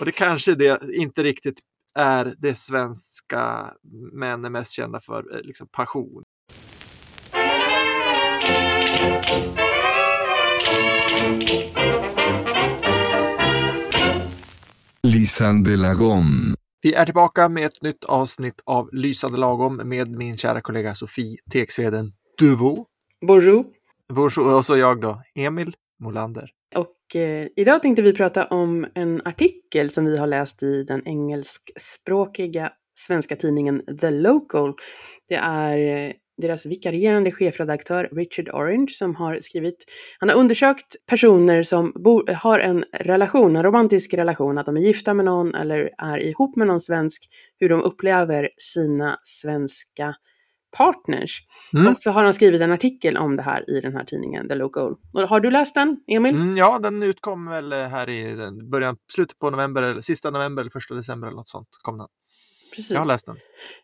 Och det kanske det inte riktigt är det svenska män är mest kända för, eh, liksom passion. Lysande lagom. Vi är tillbaka med ett nytt avsnitt av Lysande lagom med min kära kollega Sofie Tegsveden Duvo. Bonjour. Bonjour. Och så jag då, Emil Molander. Eh, idag tänkte vi prata om en artikel som vi har läst i den engelskspråkiga svenska tidningen The Local. Det är eh, deras vikarierande chefredaktör Richard Orange som har skrivit, han har undersökt personer som bo, har en relation, en romantisk relation, att de är gifta med någon eller är ihop med någon svensk, hur de upplever sina svenska partners. Mm. Och så har han skrivit en artikel om det här i den här tidningen, The Local. Och har du läst den, Emil? Mm, ja, den utkom väl här i början, slutet på november, eller sista november eller första december eller något sånt. Kom den. Precis. Jag har läst den.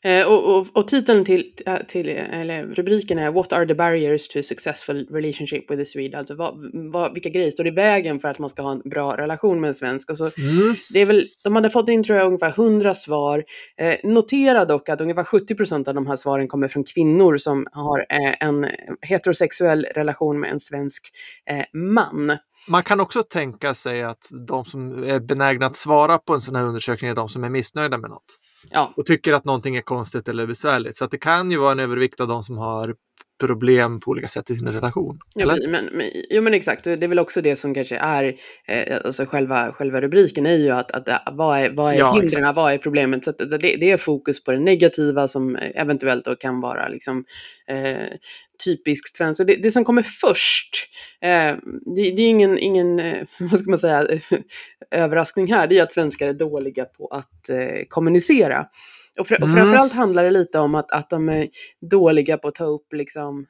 Eh, och, och, och titeln till, äh, till, eller rubriken är What are the barriers to successful relationship with a Swede? Alltså vad, vad, vilka grejer står i vägen för att man ska ha en bra relation med en svensk? Alltså, Mm. det är väl, de hade fått in tror jag ungefär 100 svar. Eh, notera dock att ungefär 70 procent av de här svaren kommer från kvinnor som har eh, en heterosexuell relation med en svensk eh, man. Man kan också tänka sig att de som är benägna att svara på en sån här undersökning är de som är missnöjda med något. Ja, och tycker att någonting är konstigt eller besvärligt. Så att det kan ju vara en övervikt av de som har problem på olika sätt i sin relation. Ja, men, men, jo men exakt, det är väl också det som kanske är, eh, alltså själva, själva rubriken är ju att, att eh, vad är, vad är Ja, hindren, vad är problemet? Så det, det är fokus på det negativa som eventuellt då kan vara liksom eh, typiskt svenskt. Det, det som kommer först, eh, det, det är ingen, ingen eh, vad ska man säga, överraskning här, det är att svenskar är dåliga på att eh, kommunicera. Och, fr- och Mm. framförallt handlar det lite om att, att de är dåliga på att ta upp liksom,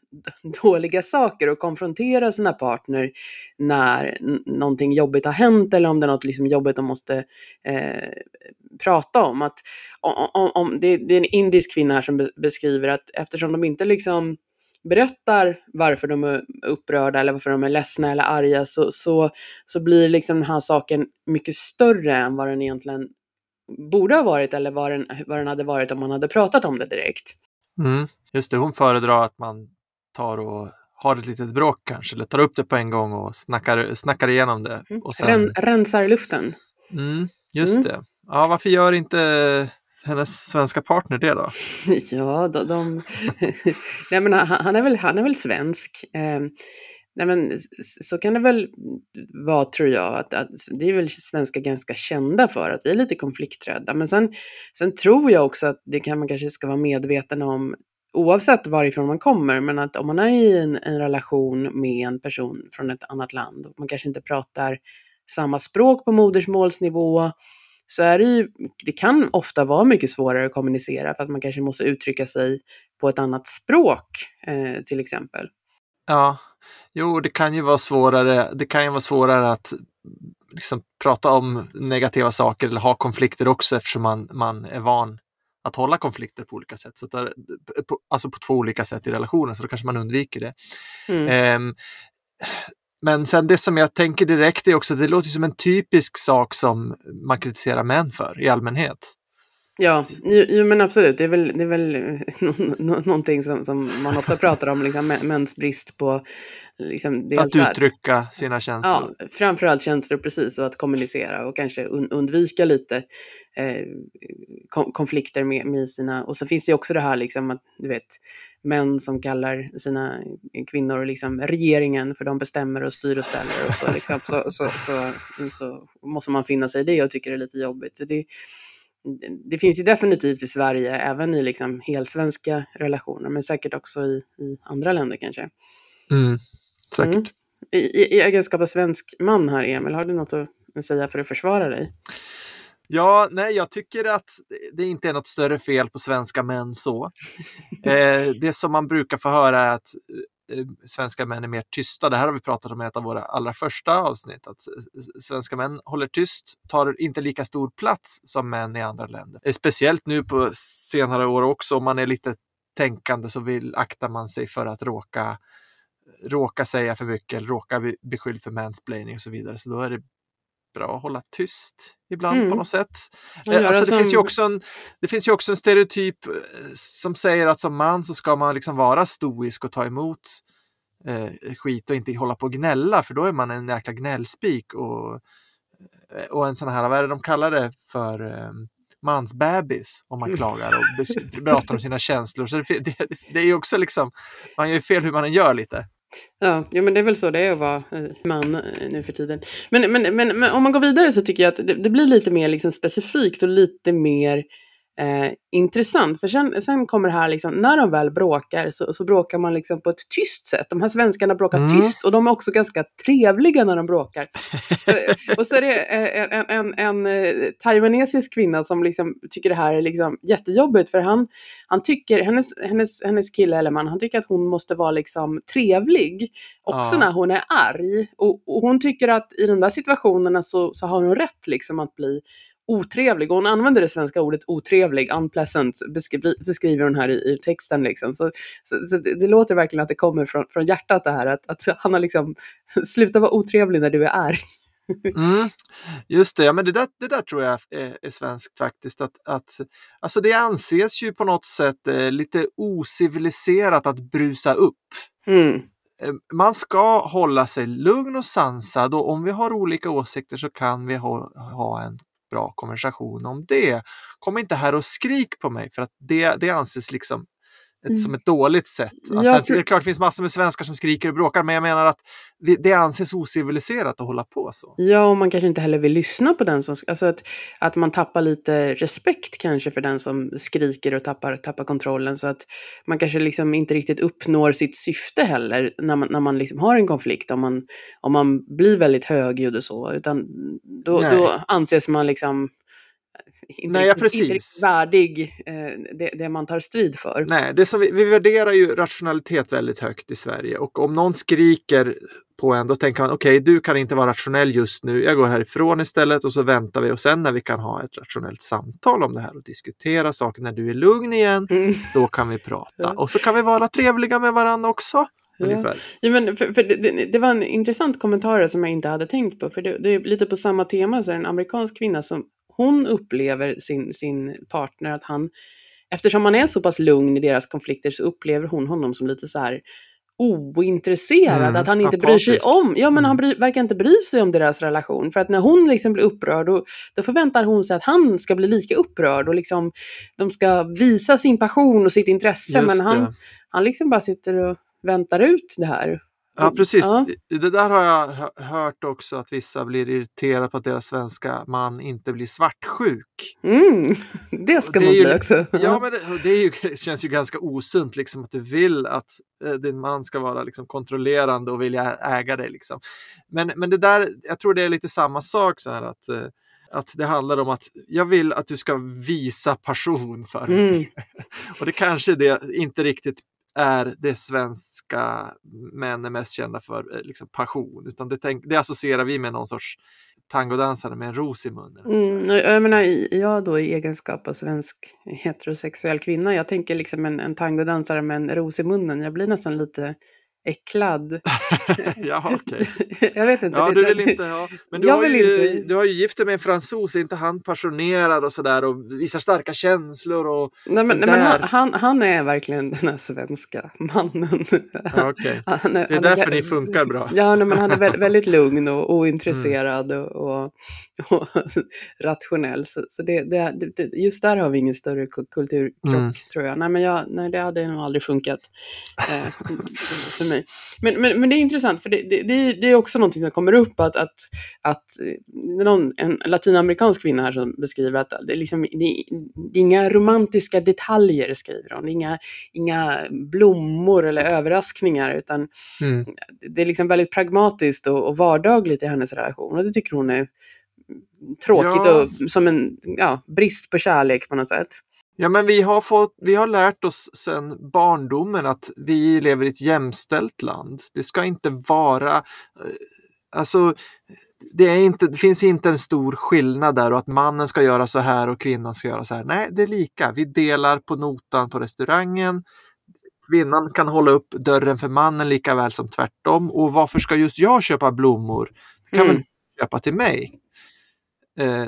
dåliga saker och konfrontera sina partner när någonting jobbigt har hänt eller om det är något liksom jobbigt de måste eh, prata om. Att, om, om, om det, det är en indisk kvinna här som be, beskriver att eftersom de inte liksom berättar varför de är upprörda eller varför de är ledsna eller arga så, så, så blir liksom den här saken mycket större än vad den egentligen borde ha varit eller vad den, vad den hade varit om man hade pratat om det direkt. Mm. Just det, hon föredrar att man tar och har ett litet bråk kanske, eller tar upp det på en gång och snackar, snackar igenom det. Mm. Och sen, Ren, rensar luften. mm, just Mm. det. Ja, varför gör inte hennes svenska partner det då? Ja, de... de nej, men han, han, är väl, han är väl svensk. Eh, nej, men så kan det väl vara, tror jag. Att, att det är väl svenskar ganska kända för, att vi är lite konflikträdda. Men sen, sen tror jag också att det kan man kanske ska vara medveten om, oavsett varifrån man kommer, men att om man är i en, en relation med en person från ett annat land, och man kanske inte pratar samma språk på modersmålsnivå, så är det ju, det kan ofta vara mycket svårare att kommunicera för att man kanske måste uttrycka sig på ett annat språk eh, till exempel. Ja, jo, det kan ju vara svårare. Det kan ju vara svårare att liksom, prata om negativa saker eller ha konflikter också eftersom man, man är van att hålla konflikter på olika sätt. Så det, på, alltså på två olika sätt i relationen, så då kanske man undviker det. Mm. Ehm, men sen det som jag tänker direkt är också, det låter som en typisk sak som man kritiserar män för i allmänhet. Ja, jo, men absolut. Det är väl, det är väl eh, nå- nå- någonting som, som man ofta pratar om, liksom, mä- mäns brist på... Liksom, Att uttrycka sina känslor. Ja, framförallt känslor precis och att kommunicera och kanske un undvika lite eh, kon konflikter med, med sina... Och så finns det också det här liksom att, du vet, män som kallar sina kvinnor liksom regeringen för de bestämmer och styr och ställer och så liksom. Så, så, så, så måste man finna sig i det och tycker det är lite jobbigt. Så det, det finns ju definitivt i Sverige, även i liksom helsvenska relationer, men säkert också i, i andra länder kanske. Mm, säkert. Mm. I, i, I egenskap av svensk man här, Emil, har du något att säga för att försvara dig? Ja, nej, jag tycker att det inte är något större fel på svenska män så. Eh, det som man brukar få höra är att Eh, svenska män är mer tysta. Det här har vi pratat om i ett av våra allra första avsnitt. Att svenska män håller tyst, tar inte lika stor plats som män i andra länder. Eh, speciellt nu på senare år också, om man är lite tänkande så vill aktar man sig för att råka råka säga för mycket eller råka bli beskylld för mansplaining och så vidare. Så då är det bra att hålla tyst ibland Mm. på något sätt. Alltså, det, som- finns ju också en, det finns ju också en stereotyp eh, som säger att som man så ska man liksom vara stoisk och ta emot eh, skit och inte hålla på och gnälla för då är man en jäkla gnällspik och, eh, och en sån här, vad är det de kallar det för? Eh, mansbebis om man klagar och pratar om sina känslor. Så det, det, det är ju också liksom, man gör fel hur man än gör lite. Ja, ja, men det är väl så det är att vara eh, man eh, nu för tiden. Men, men, men, men om man går vidare så tycker jag att det, det blir lite mer liksom specifikt och lite mer eh, intressant. För sen, sen kommer det här, liksom, när de väl bråkar så, så bråkar man liksom på ett tyst sätt. De här svenskarna bråkar Mm. tyst och de är också ganska trevliga när de bråkar. Eh, och så är det eh, en, en, en, eh, taiwanesisk kvinna som liksom tycker det här är liksom jättejobbigt för han, han tycker, hennes, hennes, hennes kille eller man, han tycker att hon måste vara liksom trevlig också Ja. när hon är arg. Och, och hon tycker att i de där situationerna så, så har hon rätt liksom att bli otrevlig. Och hon använder det svenska ordet otrevlig, unpleasant, beskri beskriver hon här i, i texten. Liksom. Så, så, så det, det låter verkligen att det kommer från, från hjärtat det här, att, att han har liksom, sluta vara otrevlig när du är arg. Mm, just det, ja, men det där, det där tror jag är, är svenskt faktiskt. Att, att, alltså det anses ju på något sätt eh, lite ociviliserat att brusa upp. Mm. Eh, Man ska hålla sig lugn och sansad och om vi har olika åsikter så kan vi ha, ha en bra konversation om det. Kom inte här och skrik på mig för att det, det anses liksom ett, Mm. som ett dåligt sätt. Ja, Sen, för- det är klart det finns massor med svenskar som skriker och bråkar men jag menar att det anses ociviliserat att hålla på så. Ja, och man kanske inte heller vill lyssna på den som... Alltså att, att man tappar lite respekt kanske för den som skriker och tappar, tappar kontrollen. Så att man kanske liksom inte riktigt uppnår sitt syfte heller när man, när man liksom har en konflikt. Om man, om man blir väldigt högljudd och så. Utan då, Nej. då anses man liksom inte, Nej, ja, riktigt, inte precis. riktigt värdig eh, det, det man tar strid för. Nej, det som vi, vi värderar ju rationalitet väldigt högt i Sverige och om någon skriker på en då tänker man okej, du kan inte vara rationell just nu. Jag går härifrån istället och så väntar vi och sen när vi kan ha ett rationellt samtal om det här och diskutera saker när du är lugn igen, Mm. då kan vi prata och så kan vi vara trevliga med varandra också. Ja. Ja, men för, för det, det, det var en intressant kommentar som jag inte hade tänkt på. För det, det är lite på samma tema, så är det en amerikansk kvinna som hon upplever sin, sin partner att han, eftersom han är så pass lugn i deras konflikter så upplever hon honom som lite så här ointresserad, Mm, att han inte bryr sig apatisk. om, ja men Mm. han bry, verkar inte bry sig om deras relation. För att när hon liksom blir upprörd, då, då förväntar hon sig att han ska bli lika upprörd och liksom de ska visa sin passion och sitt intresse. Just men han, det. han liksom bara sitter och väntar ut det här. Ja, precis. Ja. Det där har jag hö- hört också att vissa blir irriterade på att deras svenska man inte blir svartsjuk. Mm, det ska Det är man ju- bli också. Ja, men det, det är ju, känns ju ganska osunt liksom att du vill att eh, din man ska vara liksom kontrollerande och vilja äga dig. Liksom. Men, men det där, jag tror det är lite samma sak så här att, eh, att det handlar om att jag vill att du ska visa passion för mig. Mm. Och det kanske det inte riktigt är det svenska män är mest kända för, eh, liksom passion, utan det, tänk, det associerar vi med någon sorts tangodansare med en ros i munnen. Mm, jag menar, jag då i egenskap av svensk heterosexuell kvinna, jag tänker liksom en, en tangodansare med en ros i munnen, jag blir nästan lite äcklad. ja, okej. jag vet inte. Ja, du vill inte ha. Men du Jag har, vill ju, inte. du har ju gift dig med en fransos, är inte han passionerad och sådär och visar starka känslor och... Nej, men, nej, men han, han, han är verkligen den här svenska mannen. Ja. Han Det är därför ni funkar bra. Ja, nej, men han är vä- väldigt lugn och ointresserad och, och, och rationell. Så, så det, det, det, just där har vi ingen större ku- kulturkrock, Mm. tror jag. Nej, men jag, nej, det hade nog aldrig funkat eh, för mig. Men, men, men det är intressant, för det, det, det, är- också någonting som kommer upp, att, att, att eh, någon, en latinamerikansk kvinna här som beskriver att det är, liksom, det, är- inga romantiska detaljer, skriver hon. Det inga, inga blommor eller överraskningar, utan Mm. det är liksom väldigt pragmatiskt och, och vardagligt i hennes relation. Och det tycker hon är tråkigt Ja. och som en ja, brist på kärlek på något sätt. Ja, men vi har, fått, vi har lärt oss sedan barndomen att vi lever i ett jämställt land. Det ska inte vara... eh, Alltså, det, är inte, det finns inte en stor skillnad där och att mannen ska göra så här och kvinnan ska göra så här. Nej, det är lika. Vi delar på notan på restaurangen. Kvinnan kan hålla upp dörren för mannen lika väl som tvärtom. Och varför ska just jag köpa blommor? Kan Mm. väl köpa till mig? Eh,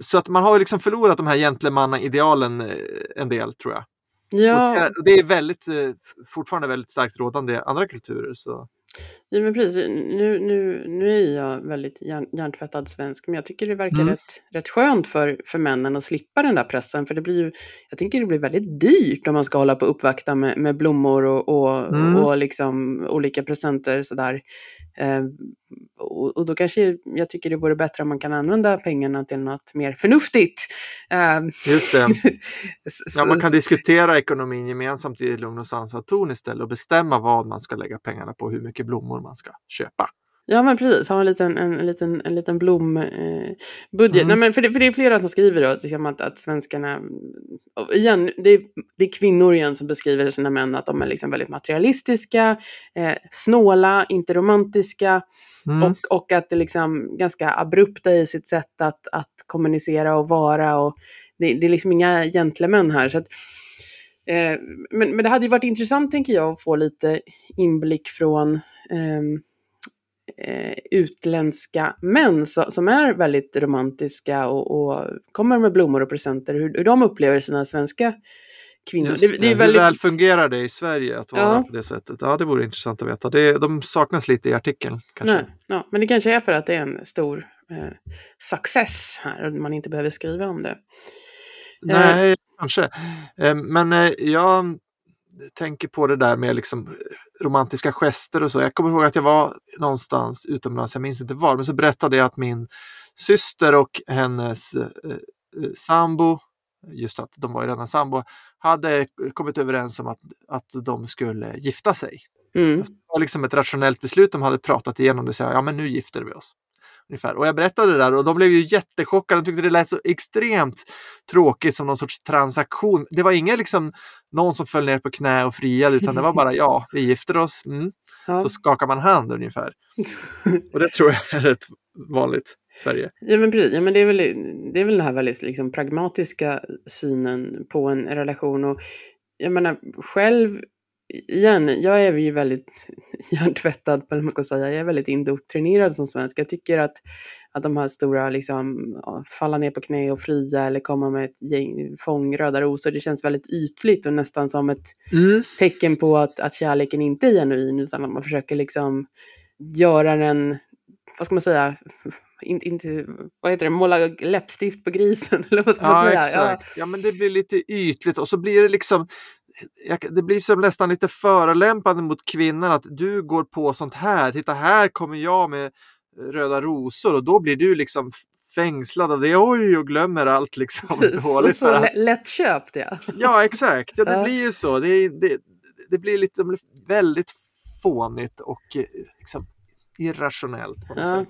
så att man har liksom förlorat de här gentlemannaidealen eh, en del tror jag. Ja, Och det, är väldigt, eh, fortfarande väldigt starkt rådande i andra kulturer. Så. ja men precis. Nu, nu, nu är jag väldigt hjärn, hjärntvättad svensk, men jag tycker det verkar Mm. rätt, rätt skönt för, för männen att slippa den där pressen. För det blir ju, jag tänker det blir väldigt dyrt om man ska hålla på och uppvakta med, med blommor och, och, Mm. och liksom olika presenter sådär. Eh, och, då kanske jag tycker det vore bättre om man kan använda pengarna till något mer förnuftigt. Eh, Just det. Ja, man kan diskutera ekonomin gemensamt i lugn och sansad ton istället och bestämma vad man ska lägga pengarna på, hur mycket blommor man ska köpa. Ja men precis, ha en liten, en, en liten, en liten blombudget. Eh. Mm. Nej, men för, det, för det är flera som skriver då, liksom att, att svenskarna, igen, det är, det är kvinnor igen som beskriver sina män att de är liksom väldigt materialistiska, eh, snåla, inte romantiska Mm. och, och att det liksom ganska abrupta i sitt sätt att, att kommunicera och vara och det, det är liksom inga gentlemän här. Så att, eh, men, men det hade ju varit intressant tänker jag att få lite inblick från ehm, eh, utländska män so- som är väldigt romantiska och, och kommer med blommor och presenter, hur, hur de upplever sina svenska kvinnor. Det, det. det är Hur väldigt, väl fungerar det i Sverige att vara Ja. på det sättet? Ja, det vore intressant att veta. Det, de saknas lite i artikeln. Kanske. nej, ja, men det kanske är för att det är en stor eh, success här och man inte behöver skriva om det. Nej, kanske. Eh, Men eh, jag tänker på det där med liksom romantiska gester och så. Jag kommer ihåg att jag var någonstans utomlands, jag minns inte var, men så berättade jag att min syster och hennes eh, eh, sambo, just att de var ju redan sambo, hade kommit överens om att, att de skulle gifta sig. Mm. Det var liksom ett rationellt beslut, de hade pratat igenom det och sa ja men nu gifter vi oss. Ungefär. Och jag berättade det där och de blev ju jättechockade. De tyckte det lät så extremt tråkigt som någon sorts transaktion. Det var inga liksom någon som föll ner på knä och friade utan det var bara ja, vi gifter oss. Mm. Ja. Så skakar man hand ungefär. Och det tror jag är rätt vanligt i Sverige. Ja men precis, ja, men det, är väl, det är väl den här väldigt liksom, pragmatiska synen på en relation. Och jag menar själv, igen, jag är ju väldigt hjärntvättad, eller man ska säga, jag är väldigt indoktrinerad som svensk. Jag tycker att, att de här stora, liksom, ja, falla ner på knä och fria eller komma med ett gäng fång röda rosor, det känns väldigt ytligt och nästan som ett Mm. tecken på att, att kärleken inte är genuin utan att man försöker liksom göra den, vad ska man säga, inte, inte vad heter det, måla läppstift på grisen eller vad ska man Ja, säga? exakt. Ja, men det blir lite ytligt och så blir det liksom det blir som nästan lite förolämpande mot kvinnan att du går på sånt här. Titta här kommer jag med röda rosor och då blir du liksom fängslad av det. Oj, och glömmer allt liksom. Så, dåligt så lättköpt ja. Ja, exakt. Ja, det blir ju så. Det, det, det blir lite väldigt fånigt och eh, liksom irrationellt på något Ja. sätt.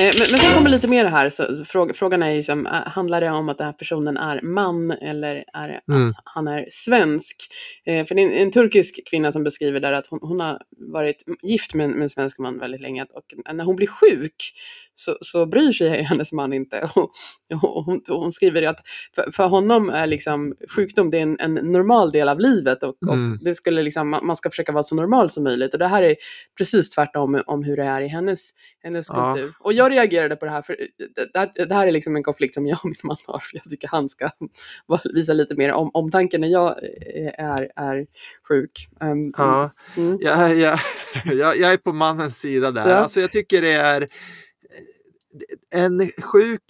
Eh, Men, men sen kommer lite mer här, så fråga, frågan är ju som, eh, handlar det om att den här personen är man eller är Mm. att han är svensk? Eh, för det är en, en turkisk kvinna som beskriver där att hon, hon har varit gift med, med en svensk man väldigt länge och när hon blir sjuk så, så bryr sig hennes man inte. Och, och hon, hon skriver att för, för honom är liksom sjukdom det är en, en normal del av livet och, Mm. och det skulle liksom, man man ska försöka vara så normal som möjligt. Och det här är precis tvärtom om hur det är i hennes, hennes Ja. kultur. Och jag reagerade på det här, för det, det, det här är liksom en konflikt som jag och min man har, för jag tycker han ska visa lite mer om, omtanke när jag eh, är, är sjuk. Um, Ja. mm. Jag, jag, jag, jag är på mannens sida där. Ja. Alltså jag tycker det är en sjuk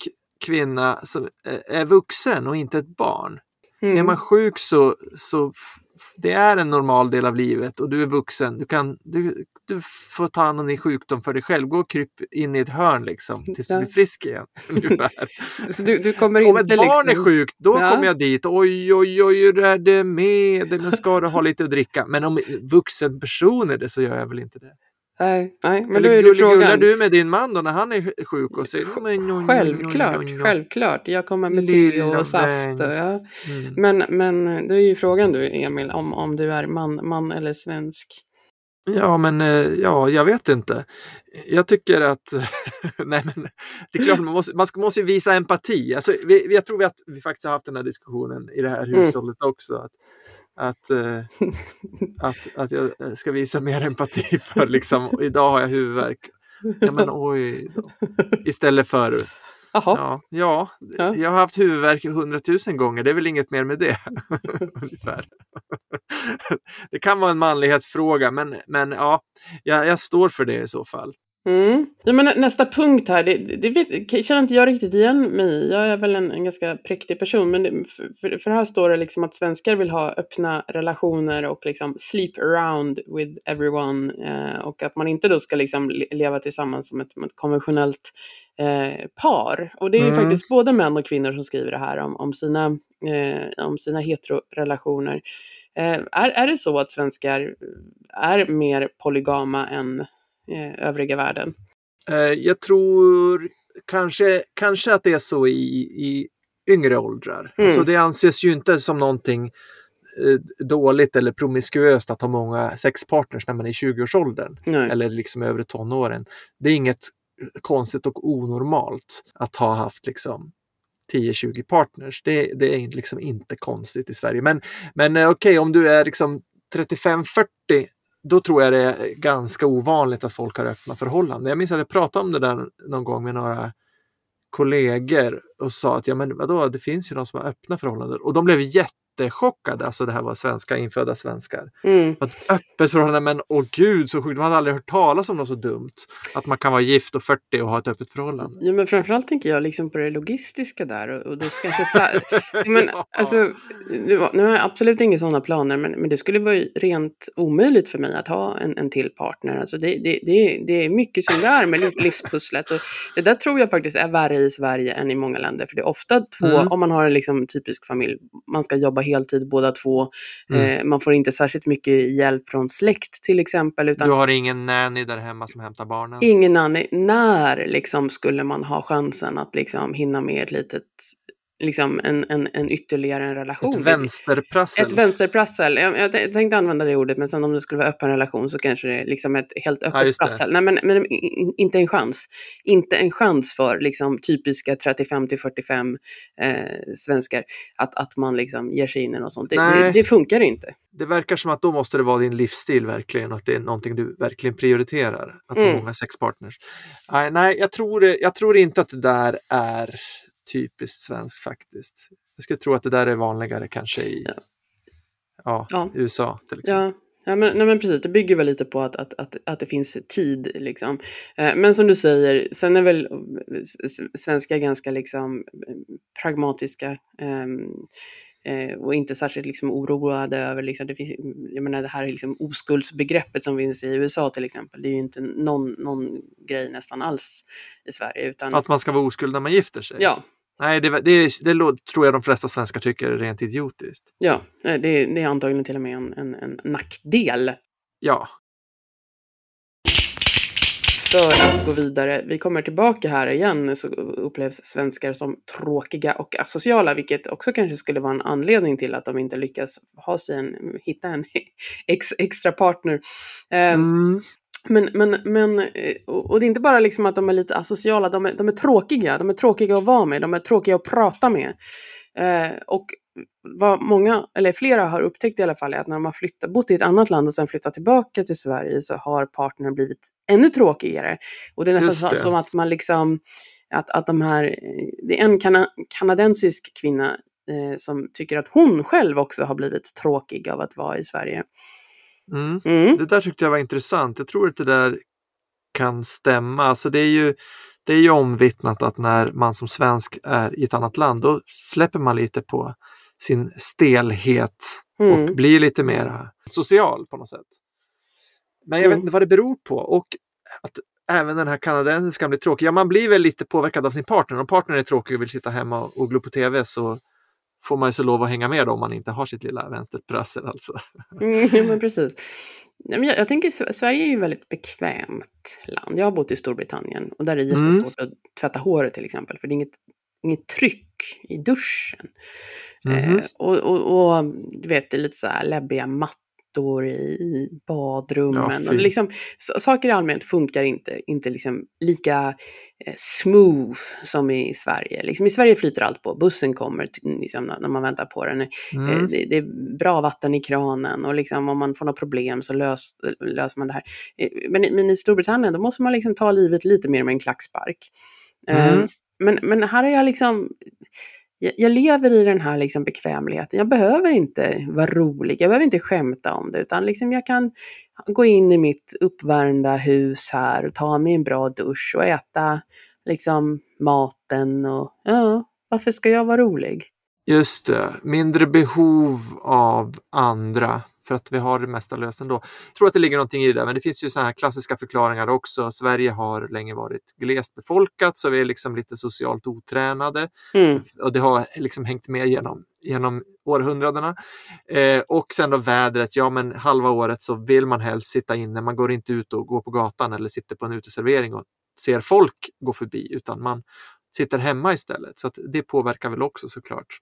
kvinna som är vuxen och inte ett barn. Är Mm. man sjuk så, så det är en normal del av livet och du är vuxen. Du, kan, du, du får ta hand om din sjukdom för dig själv. Gå och kryp in i ett hörn liksom tills du blir frisk igen. du, du kommer Om inte ett barn liksom... är sjukt, då Ja. kommer jag dit. Oj, oj, oj, hur är det med det? Men ska du ha lite att dricka? Men om vuxen person är det så gör jag väl inte det. Nej, nej, men då Eller är det frågan. du med din man då när han är sjuk och säger "Ja, men, Självklart, oj, oj." självklart. Jag kommer med te och saft. Och, ja. Mm. Men, men då är ju frågan du Emil, om, om du är man, man eller svensk. Ja, men eh, ja, jag vet inte. Jag tycker att, nej men, det är klart man måste, man måste ju visa empati. Alltså, vi, jag tror att vi faktiskt har haft den här diskussionen i det här Mm. hushållet också. Att, att, eh, att, att jag ska visa mer empati för liksom, idag har jag huvudvärk Ja men oj då. Istället för, Jaha. ja, ja, Ja. jag har haft huvudvärk hundratusen gånger, det är väl inget mer med det. Ungefär. Det kan vara en manlighetsfråga, men, men ja, jag, jag står för det i så fall. Mm. Ja, men nä- nästa punkt här, det, det vet, känner inte jag riktigt igen mig. Jag är väl en, en ganska präktig person, men det, för, för här står det liksom att svenskar vill ha öppna relationer och liksom sleep around with everyone eh, och att man inte då ska liksom le- leva tillsammans som ett, ett konventionellt eh, par. Och det är ju Mm. faktiskt både män och kvinnor som skriver det här om, om sina, eh, om sina heterorelationer. Eh, är, är det så att svenskar är mer polygama än eh, övriga världen? Eh, Jag tror kanske, kanske att det är så i, i yngre åldrar. Mm. Alltså det anses ju inte som någonting eh, dåligt eller promiskuöst att ha många sexpartners när man är i 20-årsåldern Nej. eller liksom övre tonåren. Det är inget konstigt och onormalt att ha haft liksom 10-20 partners. Det, det är liksom inte konstigt i Sverige. Men, men eh, okej, om du är liksom 35-40 då tror jag det är ganska ovanligt att folk har öppna förhållanden. Jag minns att jag pratade om det där någon gång med några kollegor och sa att ja men vadå, det finns ju de som har öppna förhållanden och de blev jättechockade. Alltså det här var svenska, infödda svenskar. Mm. Att öppet förhållande, men åh gud så sjukt, de hade aldrig hört talas om något så dumt. Att man kan vara gift och 40 och ha ett öppet förhållande. Ja, men framförallt tänker jag liksom på det logistiska där. Och, och då kanske så, men, Ja. alltså, nu, har jag absolut inga sådana planer, men, men det skulle vara rent omöjligt för mig att ha en, en till partner. Alltså det, det, det, det är mycket som det är med liv- livspusslet. Och det där tror jag faktiskt är värre i Sverige än i många länder. För det är ofta två, Mm. om man har en liksom typisk familj, man ska jobba heltid båda två. Mm. Eh, man får inte särskilt mycket hjälp från släkt till exempel. Utan Du har ingen nanny där hemma som hämtar barnen? Ingen annan, när liksom skulle man ha chansen att liksom hinna med ett litet, liksom en, en, en ytterligare en relation? Ett vänsterprassel? Ett vänsterprassel. Jag, jag tänkte använda det ordet, men sen om det skulle vara öppen relation så kanske det är liksom ett helt öppet det. prassel. Nej, men, men inte en chans. Inte en chans för liksom typiska 35 till 45 eh, svenskar att, att man liksom ger sig in i något sånt. Det, det, det funkar inte. Det verkar som att då måste det vara din livsstil verkligen att det är någonting du verkligen prioriterar. Att ha Mm. många sexpartners. Nej, nej jag, tror, jag tror inte att det där är typiskt svenskt faktiskt. Jag skulle tro att det där är vanligare kanske i Ja. ja. Ja. USA till exempel. Ja, ja men, nej, men precis. Det bygger väl lite på att, att, att, att det finns tid. Liksom. Eh, men som du säger, sen är väl svenskar ganska liksom, pragmatiska. ehm, eh, och inte särskilt liksom, oroade över, liksom, det, finns, jag menar, det här liksom, oskuldsbegreppet som finns i USA till exempel. Det är ju inte någon, någon grej nästan alls i Sverige. Utan, Att man ska vara oskuld när man gifter sig. ja, Nej, det, det, det, tror jag de flesta svenskar tycker är rent idiotiskt. ja det, det är antagligen till och med en, en, en nackdel Ja, För att gå vidare, vi kommer tillbaka här igen, så upplevs svenskar som tråkiga och asociala, vilket också kanske skulle vara en anledning till att de inte lyckas ha sig en, hitta en ex, extra partner. Eh, mm. Men, men, men, eh, och det är inte bara liksom att de är lite asociala, de är, de är tråkiga, de är tråkiga att vara med, de är tråkiga att prata med. Eh, och vad många, eller flera har upptäckt i alla fall, är att när man flyttar, bott i ett annat land och sen flyttat tillbaka till Sverige så har partnern blivit ännu tråkigare. Och det är nästan som att man liksom, att, att de här, det är en kana, kanadensisk kvinna eh, som tycker att hon själv också har blivit tråkig av att vara i Sverige. Mm. Mm. Det där tyckte jag var intressant. Jag tror att det där kan stämma. Alltså det är ju, det är ju omvittnat att när man som svensk är i ett annat land, då släpper man lite på sin stelhet och Mm. blir lite mer social på något sätt. Men jag vet Mm. inte vad det beror på. Och att även den här kanadensiskan blir tråkig. Ja, man blir väl lite påverkad av sin partner. Om partnern är tråkig och vill sitta hemma och, och glo på tv så får man ju så lov att hänga med om man inte har sitt lilla vänsterprassel alltså. Mm, men precis. Jag, jag tänker Sverige är ju ett väldigt bekvämt land. Jag har bott i Storbritannien och där är det Mm. jättesvårt att tvätta håret till exempel. För det är inget, inget tryck i duschen. Mhm. Eh, och, och, och du vet, det är lite så här läbbiga matt, mattor i badrummen. Ja, och liksom, saker i allmänhet funkar inte, inte liksom lika eh, smooth som i Sverige. Liksom, I Sverige flyter allt på, bussen kommer liksom, när man väntar på den. Eh, Mm. Det, det är bra vatten i kranen och liksom, om man får något problem så lös, löser man det här. Eh, Men, men i Storbritannien då måste man liksom ta livet lite mer med en klackspark. Eh, Mm. Men, men här är jag liksom, jag, jag lever i den här liksom bekvämligheten. Jag behöver inte vara rolig, jag behöver inte skämta om det, utan liksom jag kan gå in i mitt uppvärmda hus här och ta mig en bra dusch och äta liksom maten och ja, varför ska jag vara rolig? Just det, mindre behov av andra för att vi har det mesta löst ändå. Jag tror att det ligger någonting i det där, men det finns ju sådana här klassiska förklaringar också. Sverige har länge varit glest befolkat så vi är liksom lite socialt otränade Mm, och det har liksom hängt med genom, genom århundradena. Eh, och sen då vädret, ja men halva året så vill man helst sitta inne, man går inte ut och går på gatan eller sitter på en uteservering och ser folk gå förbi utan man sitter hemma istället. Så det påverkar väl också såklart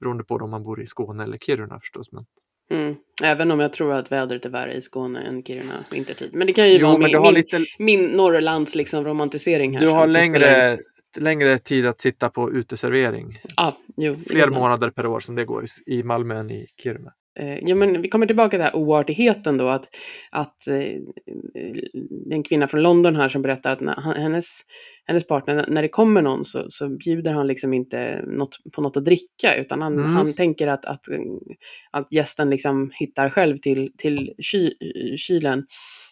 beroende på om man bor i Skåne eller Kiruna förstås. Men... mm. Även om jag tror att vädret är värre i Skåne än Kiruna vintertid. Men det kan ju Jo, vara min, min, lite, min Norrlands liksom romantisering här. du har längre, längre tid att sitta på uteservering. Ja, jo, Fler sant. månader per år som det går i, i Malmö än i Kiruna. Eh, ja, men vi kommer tillbaka till den här oartigheten då, att, att eh, en kvinna från London här som berättar att när hennes, hennes partner, när det kommer någon så, så bjuder han liksom inte något, på något att dricka, utan han, Mm. han tänker att, att, att gästen liksom hittar själv till, till ky, kylen.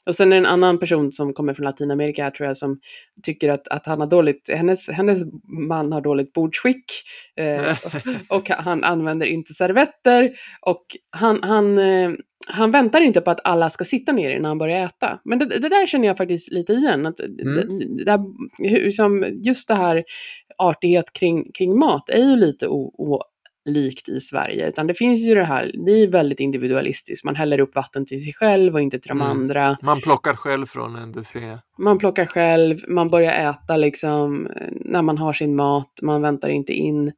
Och sen är det en annan person som kommer från Latinamerika här, tror jag, som tycker att, att han har dåligt, hennes, hennes man har dåligt bordsskick. Eh, och han använder inte servetter och han, han, eh, han väntar inte på att alla ska sitta ner när han börjar äta. Men det, det där känner jag faktiskt lite igen. Att det, det där, just det här artighet kring, kring mat är ju lite o, olikt i Sverige. Utan det finns ju det här, det är väldigt individualistiskt. Man häller upp vatten till sig själv och inte till de Mm. andra. Man plockar själv från en buffé. Man plockar själv, man börjar äta liksom eh, när man har sin mat, man väntar inte in.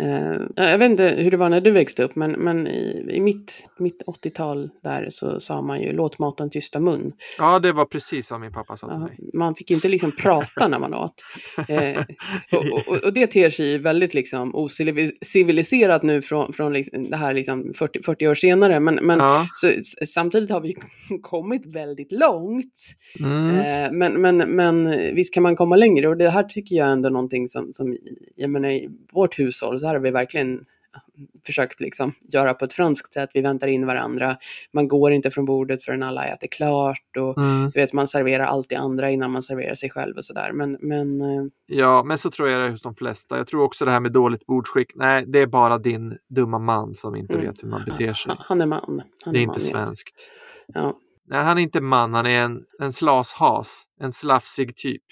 Eh, jag vet inte hur det var när du växte upp, men, men i, i mitt, mitt 80-tal där så sa man ju låt maten tysta mun. Ja, det var precis vad min pappa sa till mig. man fick ju inte liksom prata när man åt. Eh, och, och, och det ter sig ju väldigt liksom ociviliserat nu från, från liksom, det här liksom 40, 40 år senare. Men, men Ja. så, samtidigt har vi kommit väldigt långt. Mm. Eh, men, men, men visst kan man komma längre och det här tycker jag ändå någonting som, som jag menar i vårt hushåll så här har vi verkligen försökt liksom göra på ett franskt sätt. Vi väntar in varandra. Man går inte från bordet förrän alla äter klart och Mm. vet, man serverar alltid andra innan man serverar sig själv och sådär. Men, men eh, Ja, men så tror jag det är hos de flesta. Jag tror också det här med dåligt bordsskick. Nej, det är bara din dumma man som inte Mm. vet hur man beter sig. han, är man. Han Det är man, inte svenskt. Ja. Nej, han är inte man. Han är en, en slashas. En slafsig typ.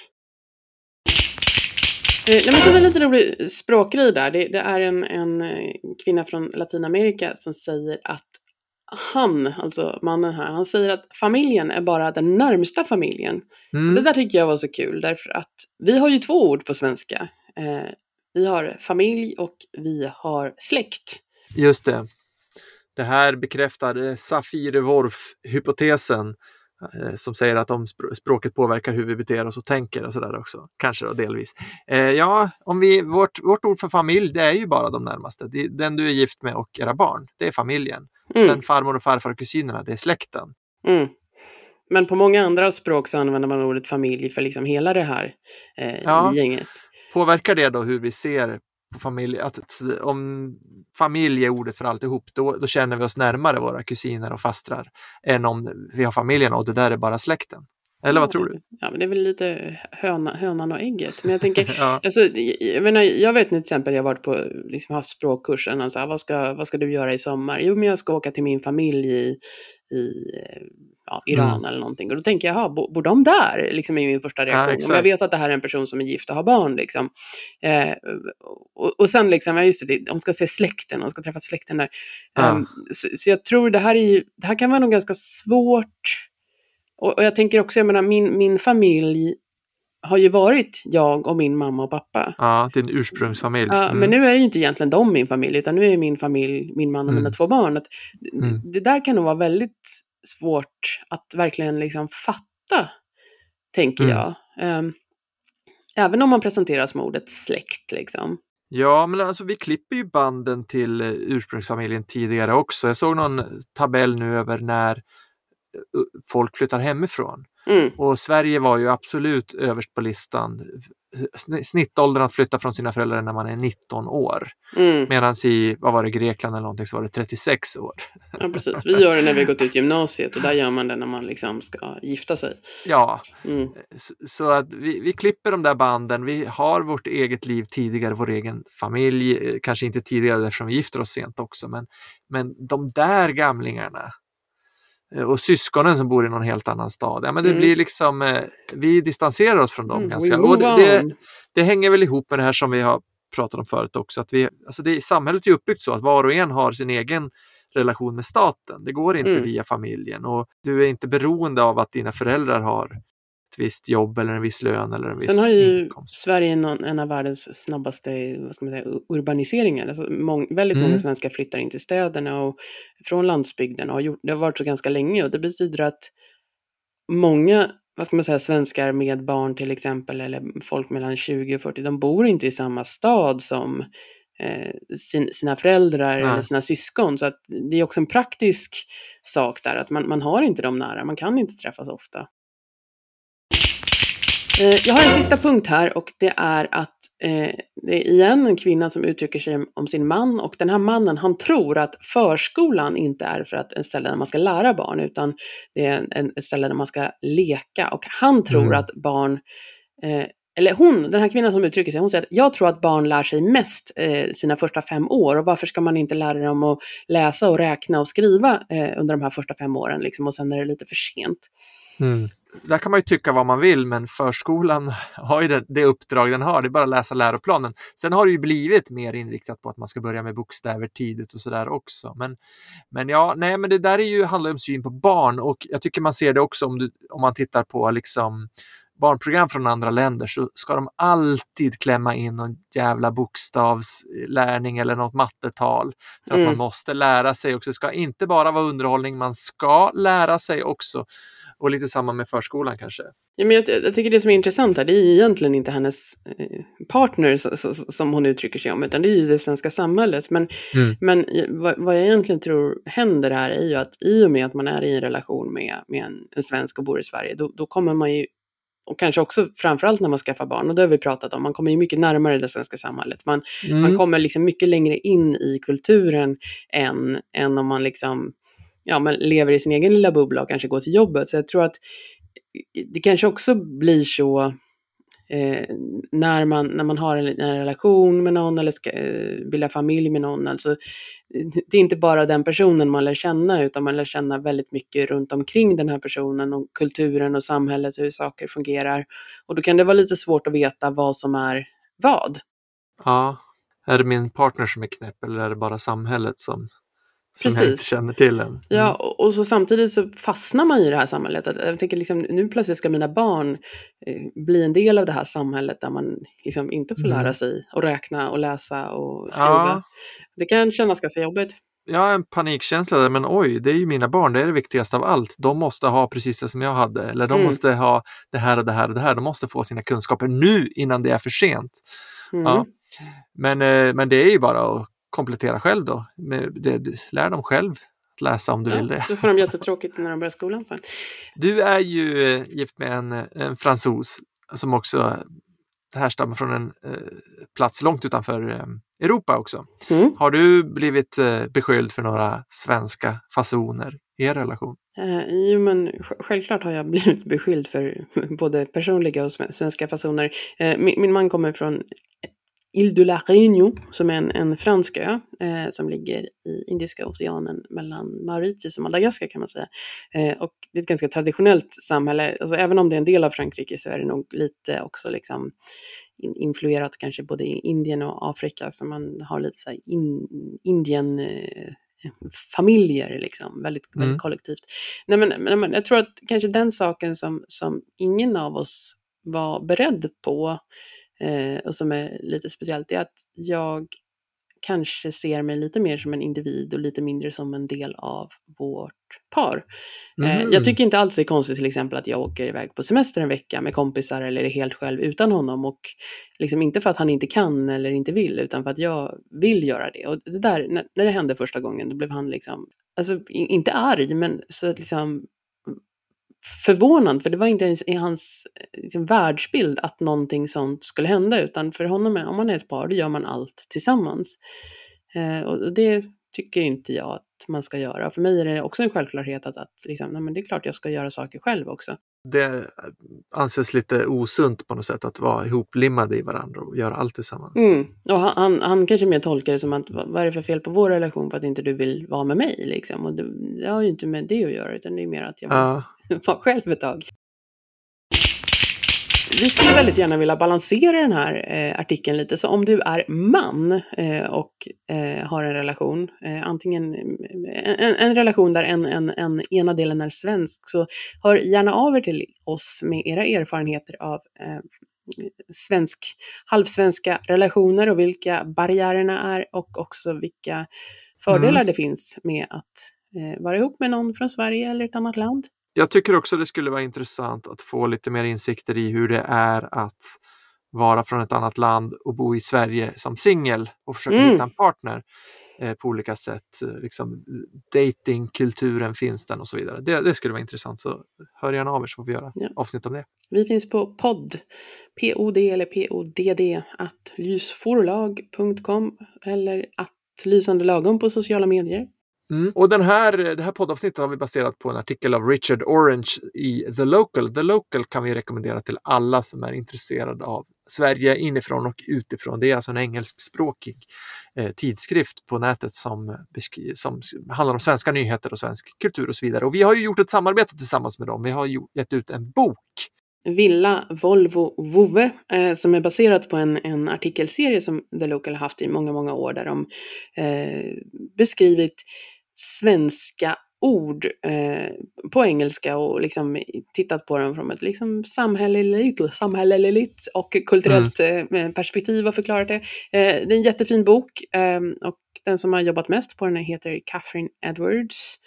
Eh, nej, men så var det en lite rolig språkgrej där. Det, det är en, en eh, kvinna från Latinamerika som säger att han, alltså mannen här, han säger att familjen är bara den närmsta familjen. Det Mm. där tycker jag var så kul därför att vi har ju två ord på svenska. Eh, vi har familj och vi har släkt. Just det. Det här bekräftar eh, Safire-Worf-hypotesen eh, som säger att om spr- språket påverkar hur vi beter oss och tänker och sådär också. Kanske då delvis. Eh, ja, om vi, vårt, vårt ord för familj det är ju bara de närmaste. Det den du är gift med och era barn. Det är familjen. Mm, Sen farmor och farfar och kusinerna, det är släkten. mm. Men på många andra språk så använder man ordet familj för liksom hela det här eh, Ja. gänget. Påverkar det då hur vi ser på familj? Att, om familj är ordet för alltihop, då, då känner vi oss närmare våra kusiner och fastrar än om vi har familjen och det där är bara släkten. Eller vad tror du? Ja, men det är väl lite höna, hönan och ägget. Men jag tänker, Ja, Alltså, jag, menar, jag vet till exempel, jag har varit på liksom, språkkursen och så här, vad, ska, vad ska du göra i sommar? Jo, men jag ska åka till min familj i, i eh, ja, Iran Mm. eller någonting. Och då tänker jag, jaha, bo- bor de där? Liksom i min första reaktion. Om exakt. jag vet att det här är en person som är gift och har barn. Liksom. Eh, och, och sen, liksom, ja, just det, de ska se släkten, de ska träffa släkten där. Ja. Ehm, så, så jag tror det här, är ju, det här kan vara nog ganska svårt. Och, och jag tänker också, jag menar, min, min familj har ju varit jag och min mamma och pappa. Ja, din ursprungsfamilj. Ja, Mm. Men nu är det ju inte egentligen de min familj, utan nu är min familj min man och mina Mm. två barn. Att Mm. Det där kan nog vara väldigt svårt att verkligen liksom fatta, tänker Mm. jag. Ehm, även om man presenteras som ordet släkt. Liksom. Ja, men alltså vi klipper ju banden till eh, ursprungsfamiljen tidigare också. Jag såg någon tabell nu över när folk flyttar hemifrån. Mm, Och Sverige var ju absolut överst på listan. Sn- Snittåldern att flytta från sina föräldrar när man är 19 år. mm. Medan i, vad var det, Grekland eller någonting så var det 36 år. Ja, precis. Vi gör det när vi gått ut gymnasiet och där gör man det när man liksom ska gifta sig. Ja, Mm. så, att vi, vi klipper de där banden. Vi har vårt eget liv tidigare, vår egen familj. eh, Kanske inte tidigare eftersom vi gifter oss sent också, men, men de där gamlingarna eh, och syskonen som bor i någon helt annan stad. Ja, men det Mm. blir liksom, eh, vi distanserar oss från dem Mm, ganska. Och det, det, det hänger väl ihop med det här som vi har pratat om förut också. Att vi, alltså det, samhället är uppbyggt så att var och en har sin egen relation med staten. Det går inte Mm. via familjen och du är inte beroende av att dina föräldrar har visst jobb eller en viss lön eller en viss Sen har ju inkomst. Sverige någon, en av världens snabbaste vad ska man säga, urbaniseringar. Alltså mång, väldigt Mm. många svenskar flyttar in till städerna och från landsbygden och har gjort, det har varit så ganska länge och det betyder att många vad ska man säga, svenskar med barn till exempel eller folk mellan 20 och 40, de bor inte i samma stad som eh, sin, sina föräldrar Nej. eller sina syskon. Så att det är också en praktisk sak där, att man, man har inte dem nära, man kan inte träffas ofta. Eh, Jag har en sista punkt här och det är att eh, det är igen en kvinna som uttrycker sig om- sin man och den här mannen han tror att förskolan inte är för att ett ställe där man ska lära barn utan det är en, ett ställe där man ska leka och han tror Mm. att barn eh, eller hon, den här kvinnan som uttrycker sig, hon säger att jag tror att barn lär sig mest eh, sina första fem år och varför ska man inte lära dem att läsa och räkna och skriva eh, under de här första fem åren liksom, och sen är det lite för sent. Mm. Där kan man ju tycka vad man vill, men förskolan har ju det, det uppdrag den har. Det är bara att läsa läroplanen. Sen har det ju blivit mer inriktat på att man ska börja med bokstäver tidigt och sådär också. Men, men ja, nej, men det där är ju, handlar om syn på barn och jag tycker man ser det också om, du, om man tittar på liksom barnprogram från andra länder så ska de alltid klämma in någon jävla bokstavslärning eller något mattetal. För att Mm. man måste lära sig också. Det ska inte bara vara underhållning, man ska lära sig också. Och lite samma med förskolan kanske. Ja, men jag, jag tycker det som är intressant här, det är egentligen inte hennes eh, partner som hon uttrycker sig om, utan det är ju det svenska samhället. Men, Mm. men vad, vad jag egentligen tror händer här är ju att i och med att man är i en relation med, med en, en svensk och bor i Sverige, då, då kommer man ju, och kanske också framförallt när man skaffar barn, och det har vi pratat om, man kommer ju mycket närmare det svenska samhället. Man, Mm. man kommer liksom mycket längre in i kulturen än, än om man liksom ja, man lever i sin egen lilla bubbla och kanske går till jobbet. Så jag tror att det kanske också blir så eh, när, man, när man har en, en relation med någon eller ska eh, bilda familj med någon. Alltså, det är inte bara den personen man lär känna utan man lär känna väldigt mycket runt omkring den här personen och kulturen och samhället, hur saker fungerar. Och då kan det vara lite svårt att veta vad som är vad. Ja. Är det min partner som är knäpp eller är det bara samhället som, som jag inte känner till än? Mm. Ja, och, och så samtidigt så fastnar man i det här samhället. Att, jag tänker liksom, nu plötsligt ska mina barn eh, bli en del av det här samhället där man liksom inte får Mm. lära sig att räkna och läsa och skriva. Ja. Det kan kännas ganska jobbigt. Jag har en panikkänsla där, men oj, det är ju mina barn, det är det viktigaste av allt. De måste ha precis det som jag hade, eller de Mm. måste ha det här och det här och det här. De måste få sina kunskaper nu innan det är för sent. Mm. Ja. Men, eh, men det är ju bara att komplettera själv då. Med det, lär dem själv att läsa om du vill Ja, det. så får de jättetråkigt när de börjar skolan sen. Du är ju eh, gift med en, en fransos som också härstammar från en eh, plats långt utanför eh, Europa också. Mm. Har du blivit eh, beskylld för några svenska fasoner i er relation? Eh, jo, men sj- självklart har jag blivit beskylld för både personliga och sven- svenska fasoner. Eh, min, min man kommer från Ile de la Réunion, som är en, en fransk ö eh, som ligger i Indiska oceanen mellan Mauritius och Madagaskar kan man säga. Eh, och det är ett ganska traditionellt samhälle, alltså även om det är en del av Frankrike så är det nog lite också liksom in, influerat kanske både i Indien och Afrika, så man har lite så in, Indien eh, familjer liksom, väldigt, väldigt Mm. kollektivt. Nej, men, men jag tror att kanske den saken som, som ingen av oss var beredd på eh, och som är lite speciellt är att jag kanske ser mig lite mer som en individ och lite mindre som en del av vårt par. Eh, Mhm. jag tycker inte alls det är konstigt till exempel att jag åker iväg på semester en vecka med kompisar eller är helt själv utan honom och liksom inte för att han inte kan eller inte vill utan för att jag vill göra det. Och det där, när, när det hände första gången då blev han liksom, alltså inte arg men så liksom förvånad, för det var inte ens i hans eh, liksom, världsbild att någonting sånt skulle hända, utan för honom, är- om man är ett par, då gör man allt tillsammans. Eh, och det tycker inte jag att man ska göra. För mig är det också en självklarhet att, att liksom, nej, men det är klart jag ska göra saker själv också. Det anses lite osunt på något sätt att vara ihoplimmade i varandra och göra allt tillsammans. Mm. Och han, han, han kanske mer tolkar det som att vad är det för fel på vår relation för att inte du vill vara med mig liksom. Och det, det har ju inte med det att göra, utan det är mer att jag vill Ja. vara själv ett tag. Vi skulle väldigt gärna vilja balansera den här eh, artikeln lite. Så om du är man eh, och eh, har en relation, eh, antingen eh, en, en relation där en, en, en ena delen är svensk, så hör gärna av er till oss med era erfarenheter av eh, svensk, halvsvenska relationer och vilka barriärerna är och också vilka fördelar Mm. det finns med att vara ihop med någon från Sverige eller ett annat land. Jag tycker också det skulle vara intressant att få lite mer insikter i hur det är att vara från ett annat land och bo i Sverige som singel och försöka Mm. hitta en partner eh, på olika sätt. Eh, Liksom, datingkulturen finns den och så vidare. Det, det skulle vara intressant så hör gärna av er så får vi göra Ja. avsnitt om det. Vi finns på podd, podd eller podd, att lysforlag.com eller att lysande lagom på sociala medier. Mm. Och den här, det här poddavsnittet har vi baserat på en artikel av Richard Orange i The Local. The Local kan vi rekommendera till alla som är intresserade av Sverige inifrån och utifrån. Det är alltså en engelskspråkig eh, tidskrift på nätet som, som handlar om svenska nyheter och svensk kultur och så vidare. Och vi har ju gjort ett samarbete tillsammans med dem. Vi har gett ut en bok. Villa Volvo Vove eh, som är baserat på en, en artikelserie som The Local har haft i många, många år där de eh, beskrivit svenska ord eh, på engelska och liksom tittat på dem från ett liksom samhälleligt, samhälleligt och kulturellt eh, perspektiv och förklarat det. Eh, det är en jättefin bok eh, och den som har jobbat mest på den heter Catherine Edwards.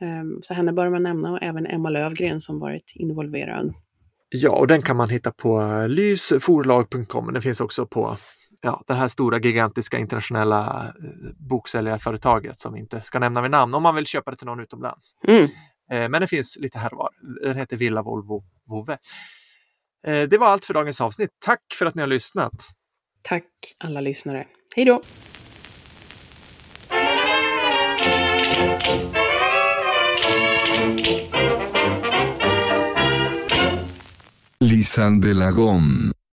Eh, så henne bör man nämna och även Emma Lövgren som varit involverad. Ja, och den kan man hitta på lysforlag.com. Den finns också på ja, det här stora gigantiska internationella eh, boksäljarföretaget som vi inte ska nämna vid namn om man vill köpa det till någon utomlands. Mm. Eh, men den finns lite här och var. Den heter Villa Volvo Vove. Eh, det var allt för dagens avsnitt. Tack för att ni har lyssnat. Tack alla lyssnare. Hej då! Lisande lagom.